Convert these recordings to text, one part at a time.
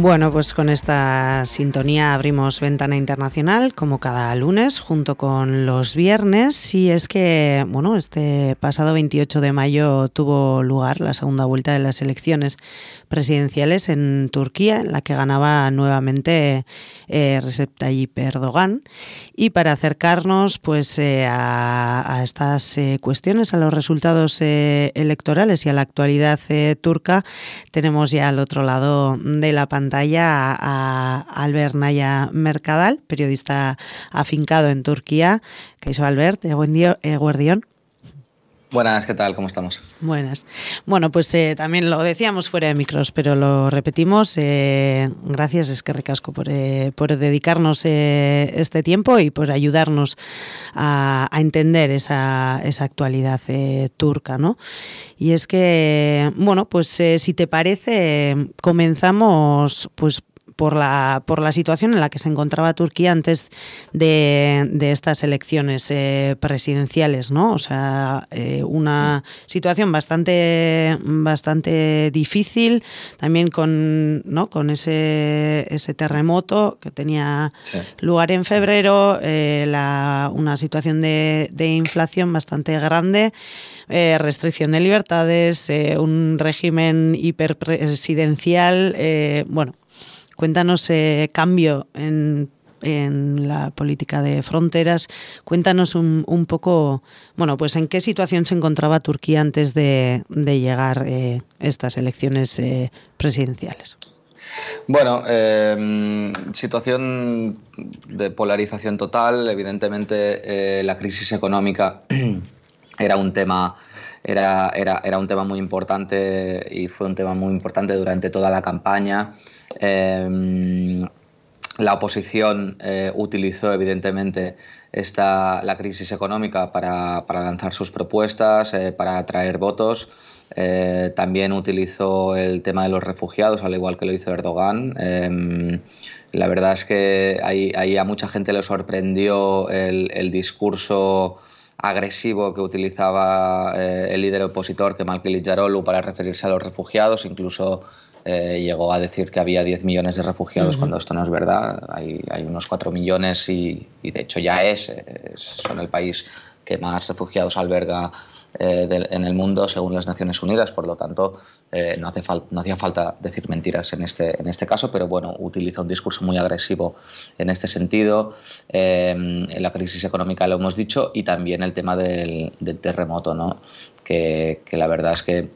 Bueno, pues con esta sintonía abrimos Ventana Internacional como cada lunes junto con los viernes. Y es que, bueno, este pasado 28 de mayo tuvo lugar la segunda vuelta de las elecciones presidenciales en Turquía en la que ganaba nuevamente eh, Recep Tayyip Erdogan. Y para acercarnos pues eh, a, estas eh, cuestiones, a los resultados eh, electorales y a la actualidad turca, tenemos ya al otro lado de la pantalla a, Albert Naya Mercadal, periodista afincado en Turquía. hizo Albert, Guardión. Buenas, ¿qué tal? ¿Cómo estamos? Buenas. Bueno, pues eh, también lo decíamos fuera de micros, pero lo repetimos. Eh, gracias, es que recasco, por, eh, por dedicarnos este tiempo y por ayudarnos a, a entender esa, esa actualidad turca, ¿no? Y es que, bueno, pues si te parece, comenzamos pues por la, por la situación en la que se encontraba Turquía antes de, estas elecciones eh, presidenciales, ¿no? O sea, eh, una situación bastante, bastante difícil, también con, ¿no? con ese, ese terremoto que tenía lugar en febrero, eh, una situación de, de inflación bastante grande. restricción de libertades, un régimen hiperpresidencial, bueno, Cuéntanos eh, cambio en, la política de fronteras. Cuéntanos un, poco, bueno, pues en qué situación se encontraba Turquía antes de, llegar eh, estas elecciones eh, presidenciales. Bueno, em, situación de polarización total. Evidentemente, la crisis económica era un tema. Era, era, era un tema muy importante y fue un tema muy importante durante toda la campaña. Em, la oposición eh, utilizó evidentemente esta, la crisis económica para, lanzar sus propuestas, eh, para atraer votos. Eh, también utilizó el tema de los refugiados, al igual que lo hizo Erdogan. Em, la verdad es que ahí, a mucha gente le sorprendió el, el discurso agresivo que utilizaba el líder opositor Kemal Kılıçdaroğlu para referirse a los refugiados, incluso eh, llegó a decir que había 10 millones de refugiados cuando esto no es verdad. Hay, hay unos 4 millones y, y, de hecho ya es, son el país que más refugiados alberga eh, en el mundo según las Naciones Unidas. Por lo tanto, eh, no, hace no hacía falta decir mentiras en este, en este caso, pero bueno, utiliza un discurso muy agresivo en este sentido. en la crisis económica lo hemos dicho y también el tema del, terremoto, ¿no? que, que, la verdad es que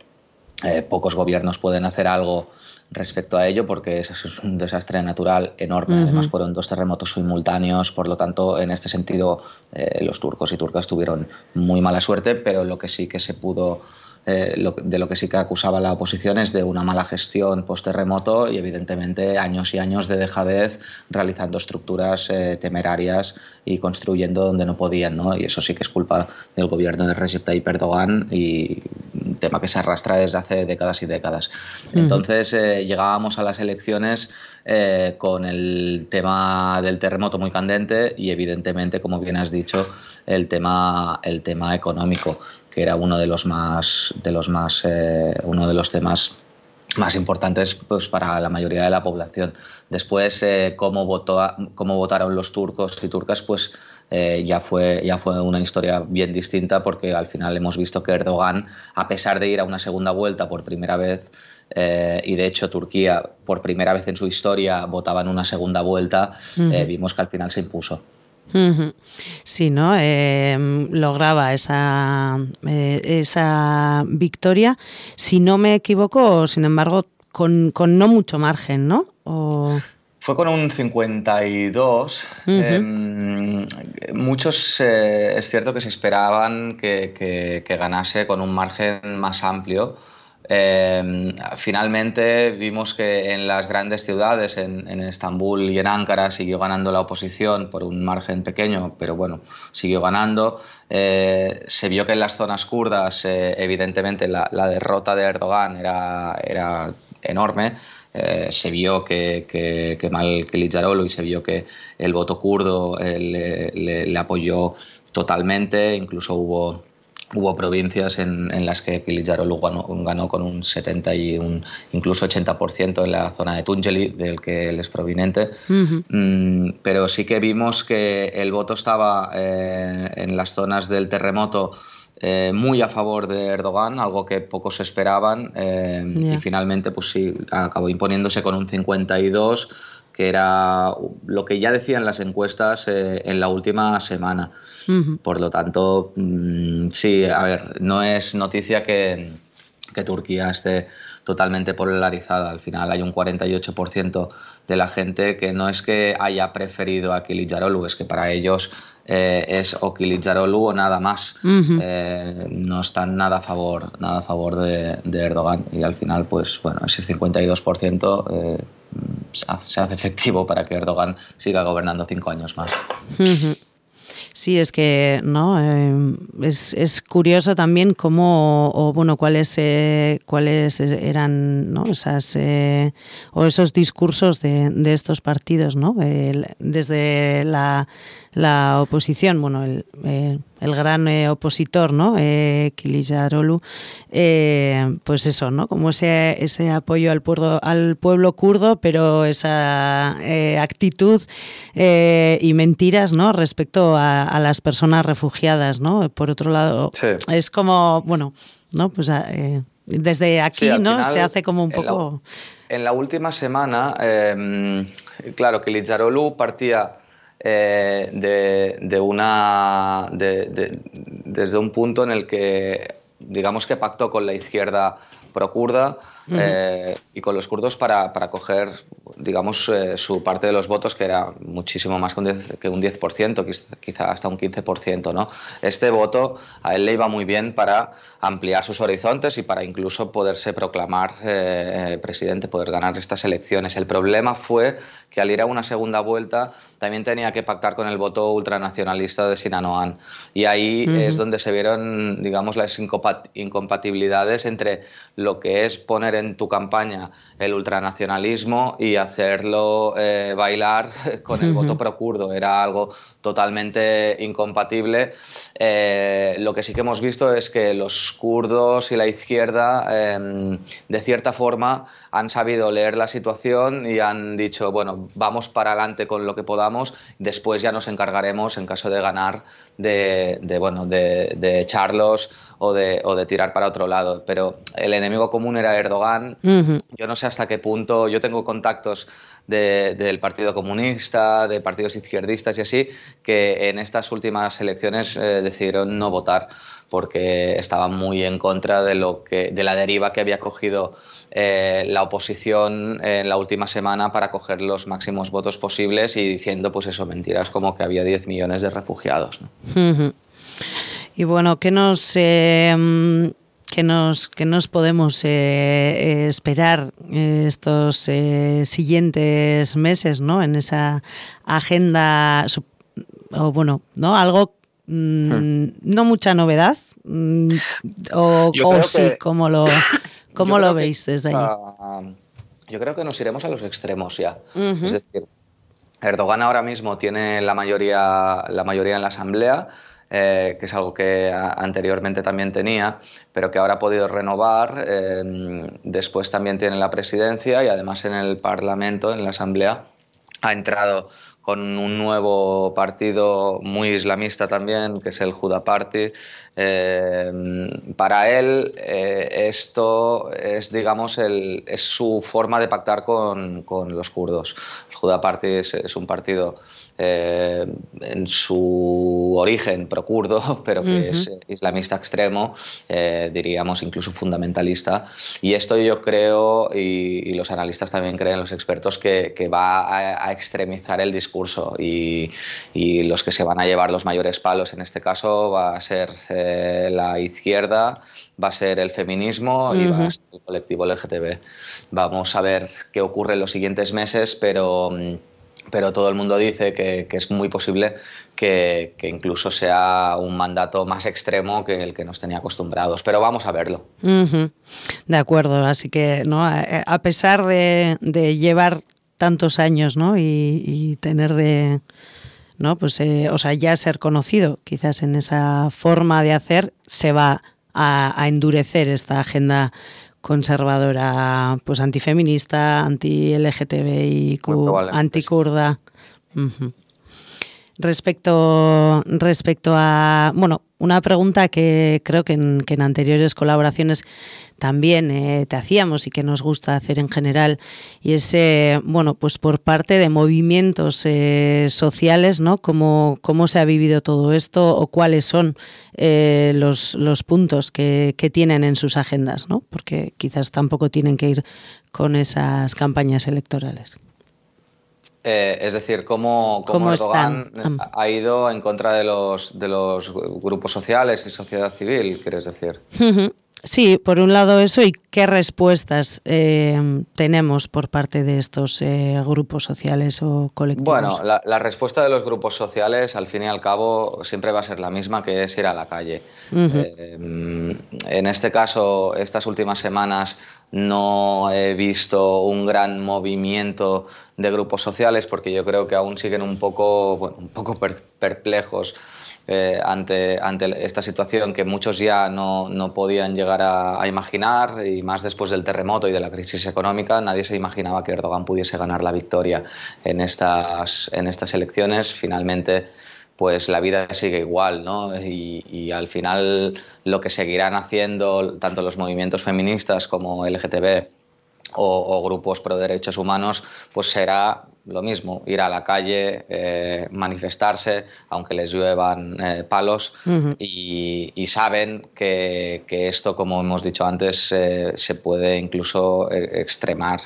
pocos gobiernos pueden hacer algo respecto a ello porque es un desastre natural enorme. Además fueron dos terremotos simultáneos, por lo tanto en este sentido eh, los turcos y turcas tuvieron muy mala suerte, pero lo que sí que se pudo eh, de lo que sí que acusaba la oposición es de una mala gestión post-terremoto y evidentemente años y años de dejadez realizando estructuras eh, temerarias y construyendo donde no podían. ¿no? Y eso sí que es culpa del gobierno de Recep Tayyip Erdogan y un tema que se arrastra desde hace décadas y décadas. Entonces eh, llegábamos a las elecciones con el tema del terremoto muy candente y evidentemente, como bien has dicho, el tema, el tema económico que era uno de los más, de los más eh, uno de los temas más importantes pues, para la mayoría de la población. Después, eh, cómo, votó, cómo votaron los turcos y turcas, pues eh, ya, fue, ya fue una historia bien distinta porque al final hemos visto que Erdogan, a pesar de ir a una segunda vuelta por primera vez, y de hecho Turquía por primera vez en su historia votaba en una segunda vuelta, vimos que al final se impuso. Sí, ¿no? Em, lograba esa, eh, esa victoria, si no me equivoco, sin embargo, con, no mucho margen, ¿no? Fue con un 52. Em, muchos, eh, es cierto que se esperaban que, ganase con un margen más amplio. Em, finalmente vimos que en las grandes ciudades, en, Estambul y en Ankara, siguió ganando la oposición por un margen pequeño, pero bueno, siguió ganando. Eh, se vio que en las zonas kurdas, eh, evidentemente, la, derrota de Erdogan era, era enorme. Eh, se vio que, que, que Mal y se vio que el voto kurdo le, le apoyó totalmente, incluso hubo Hubo provincias en, las que Kilijarolu ganó, ganó, con un 70 y un incluso 80% en la zona de Tungeli, del que él es proveniente. Mm, pero sí que vimos que el voto estaba eh, en las zonas del terremoto eh, muy a favor de Erdogan, algo que pocos esperaban. Eh, y finalmente, pues sí, acabó imponiéndose con un 52, que era lo que ya decían las encuestas en la última semana. Por lo tanto, mm, sí, a ver, no es noticia que, Turquía esté totalmente polarizada. Al final hay un 48% de la gente que no es que haya preferido a Kilijarolu, es que para ellos eh, es o Kilijarolu o nada más. Eh, no están nada a favor, nada a favor de, Erdogan. Y al final, pues bueno, ese 52% eh, se hace efectivo para que Erdogan siga gobernando cinco años más. Sí, es que no eh, es, es, curioso también cómo o bueno cuáles eh, cuáles eran ¿no? esas eh, o esos discursos de, de estos partidos, ¿no? desde la la oposición, bueno, el, el gran eh, opositor, ¿no? Eh, Kilijarolu, eh, pues eso, ¿no? Como ese, ese apoyo al pueblo, al pueblo kurdo, pero esa actitud y mentiras, ¿no? Respecto a, las personas refugiadas, ¿no? Por otro lado, es como, bueno, ¿no? Pues desde aquí, ¿no? Se hace como un poco... En la, última semana, claro, Kilijarolu partía eh, de, una, desde un punto en el que, digamos que pactó con la izquierda pro-kurda eh, y con los kurdos para, para coger, digamos, eh, su parte de los votos, que era muchísimo más que un 10%, quizá hasta un 15%. ¿no? Este voto a él le iba muy bien para ampliar sus horizontes y para incluso poderse proclamar presidente, poder ganar estas elecciones. El problema fue que al ir a una segunda vuelta también tenía que pactar con el voto ultranacionalista de Sinanoan. Y ahí es donde se vieron, digamos, las incompatibilidades entre lo que es poner en tu campaña el ultranacionalismo y hacerlo eh, bailar con el voto procurdo. Era algo totalmente incompatible. Eh, lo que sí que hemos visto es que los kurdos y la izquierda, em, de cierta forma, han sabido leer la situación y han dicho, bueno, vamos para adelante con lo que podamos, después ya nos encargaremos, en caso de ganar, de, bueno, de, echarlos o de, o de, tirar para otro lado. Pero el enemigo común era Erdogan. Yo no sé hasta qué punto, yo tengo contactos del Partido Comunista, de partidos izquierdistas y así, que en estas últimas elecciones eh, decidieron no votar porque estaban muy en contra de, lo que, de la deriva que había cogido eh, la oposición en la última semana para coger los máximos votos posibles y diciendo, pues eso, mentiras como que había 10 millones de refugiados. Y bueno, ¿qué nos, eh, que nos, que nos podemos eh, esperar estos siguientes meses ¿no? en esa agenda, o bueno, ¿no? algo, mm, no mucha novedad, mm, o, sí, ¿cómo lo, cómo lo veis desde ahí? yo creo que nos iremos a los extremos ya. Es decir, Erdogan ahora mismo tiene la mayoría, la mayoría en la Asamblea, eh, que es algo que anteriormente también tenía, pero que ahora ha podido renovar. Eh, después también tiene la presidencia y además en el Parlamento, en la Asamblea, ha entrado con un nuevo partido muy islamista también, que es el Juda Party. Eh, para él esto es, digamos, el, es su forma de pactar con, con los kurdos. El Juda Party es un partido eh, en su origen procurdo, pero que es islamista extremo, eh, diríamos incluso fundamentalista. Y esto yo creo, y, los analistas también creen, los expertos, que, va a, extremizar el discurso y, los que se van a llevar los mayores palos en este caso va a ser eh, la izquierda va a ser el feminismo y va a ser el colectivo LGTB. Vamos a ver qué ocurre en los siguientes meses, pero mm, pero todo el mundo dice que, es muy posible que, incluso sea un mandato más extremo que el que nos tenía acostumbrados. Pero vamos a verlo. De acuerdo, así que ¿no? a pesar de, llevar tantos años ¿no? y, tener de ¿no? Pues, eh, o sea, ya ser conocido, quizás en esa forma de hacer se va a, endurecer esta agenda conservadora, pues antifeminista, anti-LGTBIQ, anticurda. Respecto, respecto a, bueno, una pregunta que creo que en, que en anteriores colaboraciones también eh, te hacíamos y que nos gusta hacer en general, y es, eh, bueno, pues por parte de movimientos eh, sociales, ¿no? ¿Cómo, ¿Cómo se ha vivido todo esto o cuáles son los, los puntos que, que, tienen en sus agendas, ¿no? Porque quizás tampoco tienen que ir con esas campañas electorales. Es decir, cómo, cómo, Erdogan ha ido en contra de los, de los grupos sociales y sociedad civil, quieres decir. Sí, por un lado eso y qué respuestas eh, tenemos por parte de estos eh, grupos sociales o colectivos. Bueno, la, respuesta de los grupos sociales al fin y al cabo siempre va a ser la misma, que es ir a la calle. Eh, en este caso, estas últimas semanas no he visto un gran movimiento de grupos sociales porque yo creo que aún siguen un poco, un poco perplejos eh, ante, ante esta situación que muchos ya no, no podían llegar a, imaginar y más después del terremoto y de la crisis económica, nadie se imaginaba que Erdogan pudiese ganar la victoria en estas, en estas elecciones. Finalmente, pues la vida sigue igual, ¿no? Y, y, al final lo que seguirán haciendo tanto los movimientos feministas como LGTB o, o grupos pro derechos humanos, pues será lo mismo, ir a la calle, eh, manifestarse, aunque les lluevan eh, palos, y, saben que, esto, como hemos dicho antes, eh, se puede incluso extremar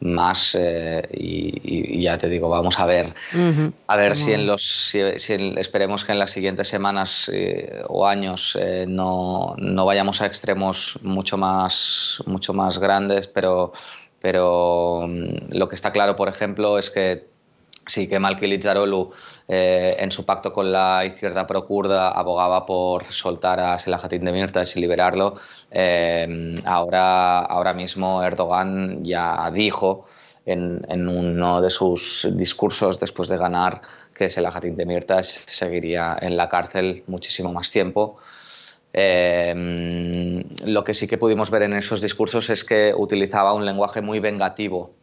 más y, ya te digo vamos a ver. A ver si en los si, esperemos que en las siguientes semanas o años no, no, vayamos a extremos mucho más mucho más grandes pero pero mm, lo que está claro, por ejemplo, es que sí que Malki Lizarolu eh, en su pacto con la izquierda procurda abogaba por soltar a Selahattin Demirtas y liberarlo. Eh, ahora, ahora mismo Erdogan ya dijo en, uno de sus discursos después de ganar que Selahattin Demirtas seguiría en la cárcel muchísimo más tiempo. Em, lo que sí que pudimos ver en esos discursos es que utilizaba un lenguaje muy vengativo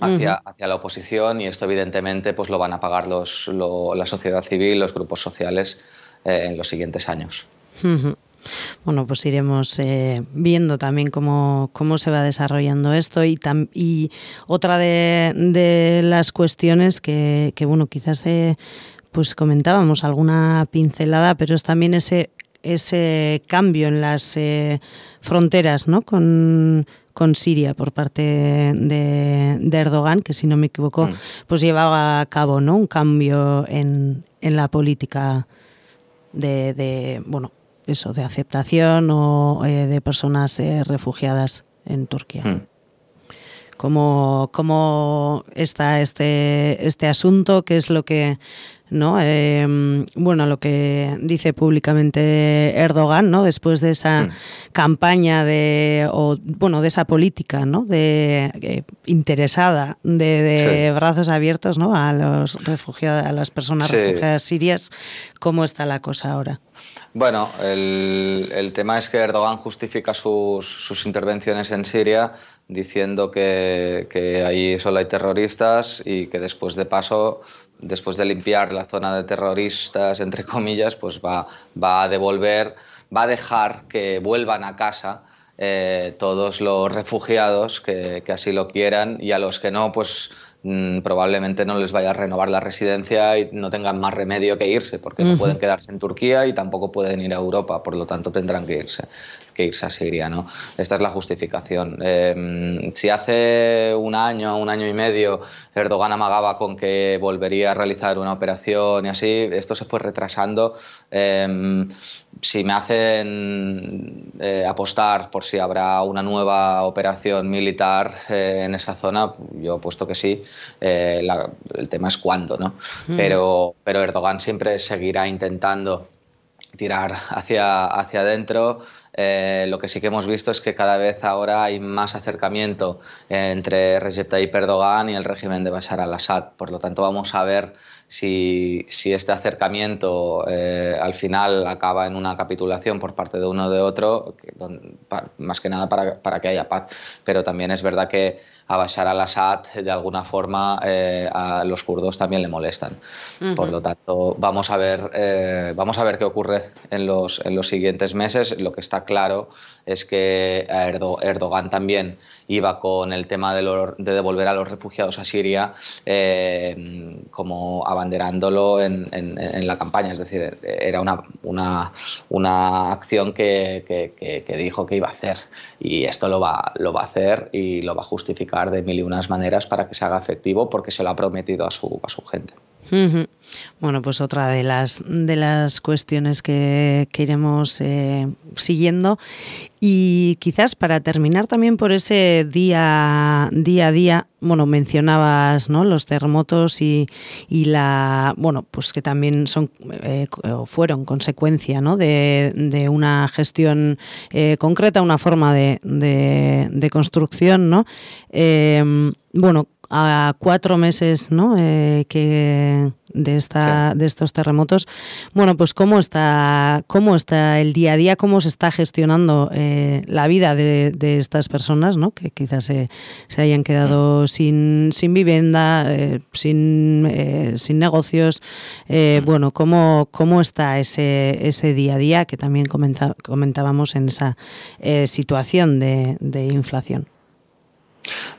hacia, hacia la oposición y esto evidentemente pues lo van a pagar los, la sociedad civil, los grupos sociales eh, en los siguientes años. Bueno, pues iremos eh, viendo también cómo, cómo, se va desarrollando esto y, y otra de, de, las cuestiones que, que bueno, quizás eh, pues comentábamos alguna pincelada, pero es también ese ese cambio en las eh, fronteras ¿no? con, Siria por parte de, Erdogan, que si no me equivoco, mm. pues llevaba a cabo ¿no? un cambio en, la política de, bueno, eso, de aceptación o eh, de personas eh, refugiadas en Turquía. Mm. ¿Cómo, está este, este asunto? ¿Qué es lo que ¿no? Em, bueno, lo que dice públicamente Erdogan, ¿no? Después de esa mm. campaña de, o, bueno, de esa política, ¿no? De eh, interesada, de, brazos abiertos, ¿no? A los refugiados, a las personas refugiadas sirias, ¿cómo está la cosa ahora? Bueno, el, el tema es que Erdogan justifica sus, sus intervenciones en Siria diciendo que, que ahí solo hay terroristas y que después de paso después de limpiar la zona de terroristas, entre comillas, pues va, va a devolver, va a dejar que vuelvan a casa eh, todos los refugiados que, que, así lo quieran y a los que no, pues mm, probablemente no les vaya a renovar la residencia y no tengan más remedio que irse, porque no pueden quedarse en Turquía y tampoco pueden ir a Europa, por lo tanto tendrán que irse que irse a Siria. ¿no? Esta es la justificación. Em, si hace un año, un año y medio, Erdogan amagaba con que volvería a realizar una operación y así, esto se fue retrasando. Em, si me hacen eh, apostar por si habrá una nueva operación militar eh, en esa zona, yo apuesto que sí. Eh, el tema es cuándo, ¿no? Mm. Pero, pero Erdogan siempre seguirá intentando tirar hacia, hacia adentro. Eh, lo que sí que hemos visto es que cada vez ahora hay más acercamiento entre Recep Tayyip Erdogan y el régimen de Bashar al-Assad. Por lo tanto, vamos a ver si, si este acercamiento eh, al final acaba en una capitulación por parte de uno o de otro, más que nada para, para que haya paz. Pero también es verdad que a Bashar al-Assad de alguna forma eh, a los kurdos también le molestan. Por lo tanto, vamos a ver, eh, vamos a ver qué ocurre en los, en los siguientes meses. Lo que está claro es que Erdogan también iba con el tema de, devolver a los refugiados a Siria eh, como abanderándolo en, la campaña. Es decir, era una, una, una acción que, que, dijo que iba a hacer y esto lo va, lo va a hacer y lo va a justificar de mil y unas maneras para que se haga efectivo porque se lo ha prometido a su, a su gente. Bueno, pues otra de las, de las cuestiones que, iremos eh, siguiendo. Y quizás para terminar también por ese día, día a día, bueno, mencionabas ¿no? los terremotos y, y la, bueno, pues que también son, eh, fueron consecuencia ¿no? de, de una gestión eh, concreta, una forma de, de, construcción, ¿no? bueno, a cuatro meses ¿no? Eh, que de, esta, de estos terremotos. Bueno, pues cómo está, cómo está el día a día, cómo se está gestionando eh, la vida de, estas personas, ¿no? que quizás se, hayan quedado mm. sin, sin vivienda, eh, sin, sin negocios. Mm. Bueno, ¿cómo, cómo está ese, ese día a día que también comentábamos en esa situación de, de inflación?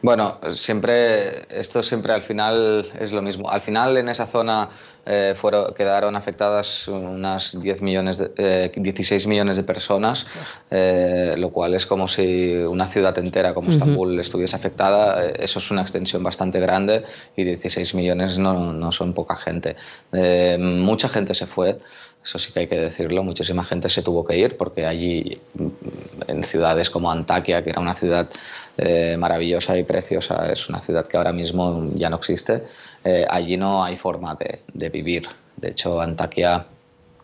Bueno, siempre, esto siempre al final es lo mismo. Al final en esa zona eh, fueron, quedaron afectadas unas 10 millones de, 16 eh, millones de personas, eh, lo cual es como si una ciudad entera como Estambul estuviese afectada. Eso es una extensión bastante grande y 16 millones no, no son poca gente. mucha gente se fue. Eso sí que hay que decirlo, muchísima gente se tuvo que ir porque allí, en ciudades como Antakya, que era una ciudad eh, maravillosa y preciosa, es una ciudad que ahora mismo ya no existe, eh, allí no hay forma de, vivir. De hecho, Antakya,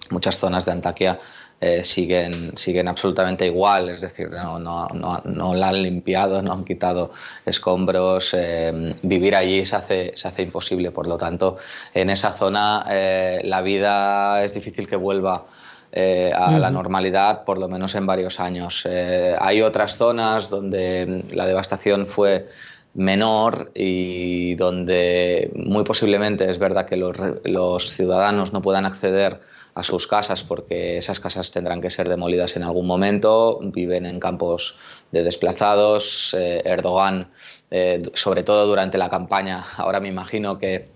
muchas zonas de Antakya eh, siguen, siguen absolutamente igual, es decir, no, no, no, la han limpiado, no han quitado escombros, vivir allí se hace, se hace imposible, por lo tanto, en esa zona la vida es difícil que vuelva eh, a la normalidad, por lo menos en varios años. Eh, hay otras zonas donde la devastación fue menor y donde muy posiblemente es verdad que los, ciudadanos no puedan acceder a sus casas porque esas casas tendrán que ser demolidas en algún momento, viven en campos de desplazados. Eh, Erdogan, sobre todo durante la campaña, ahora me imagino que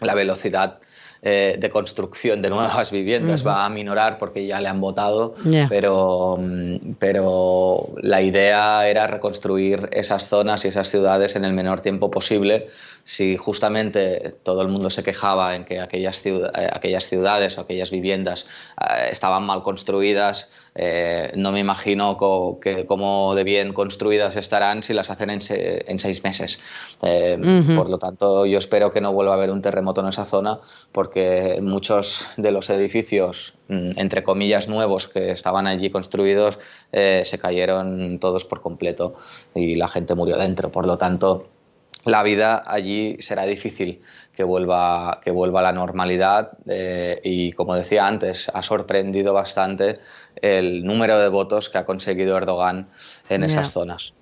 la velocidad eh, de construcción de nuevas viviendas. Va a minorar porque ya le han votado, pero, mm, pero la idea era reconstruir esas zonas y esas ciudades en el menor tiempo posible si justamente todo el mundo se quejaba en que aquellas, eh, aquellas ciudades o aquellas viviendas eh, estaban mal construidas, eh, no me imagino que, cómo de bien construidas estarán si las hacen en, seis meses. Por lo tanto, yo espero que no vuelva a haber un terremoto en esa zona porque muchos de los edificios, mm, entre comillas, nuevos que estaban allí construidos, se cayeron todos por completo y la gente murió dentro. Por lo tanto, la vida allí será difícil que vuelva, que vuelva a la normalidad eh, y como decía antes, ha sorprendido bastante el número de votos que ha conseguido Erdogan en esas zonas.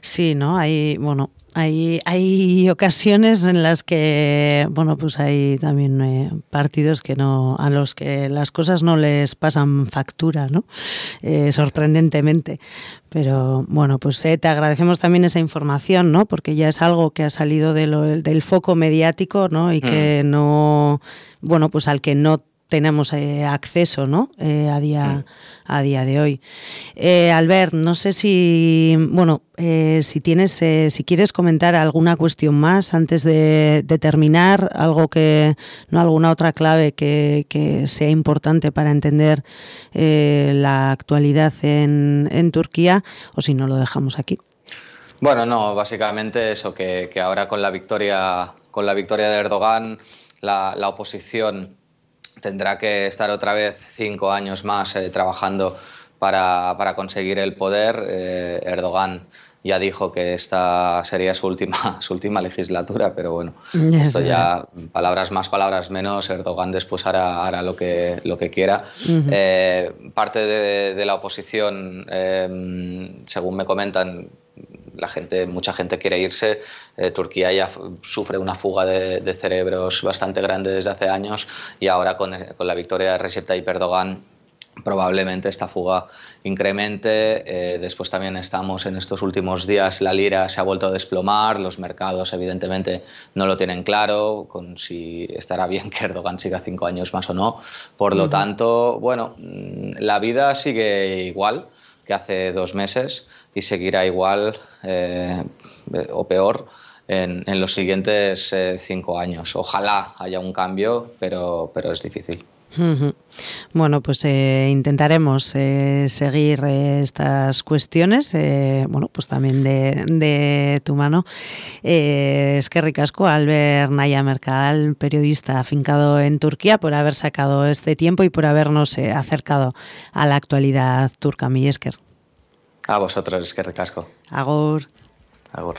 Sí, ¿no? Hay, bueno, hay, hay ocasiones en las que, bueno, pues hay también eh, partidos que no, a los que las cosas no les pasan factura, ¿no? Eh, sorprendentemente. Pero bueno, pues eh, te agradecemos también esa información, ¿no? Porque ya es algo que ha salido del foco mediático, ¿no? Y que mm. no, bueno, pues al que no tenemos eh, acceso ¿no? Eh, a, día, a día de hoy. Eh, Albert, no sé si, bueno, si tienes, si quieres comentar alguna cuestión más antes de, terminar, algo que, no alguna otra clave que, sea importante para entender la actualidad en, en, Turquía, o si no lo dejamos aquí. Bueno, no, básicamente eso, que, ahora con la victoria, con la victoria de Erdogan, la, la oposición tendrá que estar otra vez cinco años más eh, trabajando para, conseguir el poder. Eh, Erdogan ya dijo que esta sería su última, su última legislatura, pero bueno, esto ya, palabras más, palabras menos, Erdogan después hará, hará lo, que, lo que quiera. Eh, parte de, la oposición, según me comentan, la gente, mucha gente quiere irse. Eh, Turquía ya sufre una fuga de, cerebros bastante grande desde hace años y ahora con, con la victoria de Recep Tayyip Erdogan probablemente esta fuga incremente. Eh, después también estamos en estos últimos días, la lira se ha vuelto a desplomar, los mercados evidentemente no lo tienen claro, con si estará bien que Erdogan siga cinco años más o no. Por lo tanto, bueno, mm, la vida sigue igual que hace dos meses y seguirá igual eh, o peor. En, los siguientes eh, cinco años. Ojalá haya un cambio, pero, pero es difícil. Bueno, pues eh, intentaremos seguir estas cuestiones, bueno, pues también de, tu mano. es que ricasco, Albert Naya Mercadal, periodista afincado en Turquía, por haber sacado este tiempo y por habernos acercado a la actualidad turca. Mi Esker. A vosotros, es que ricasco. Agur. Agur.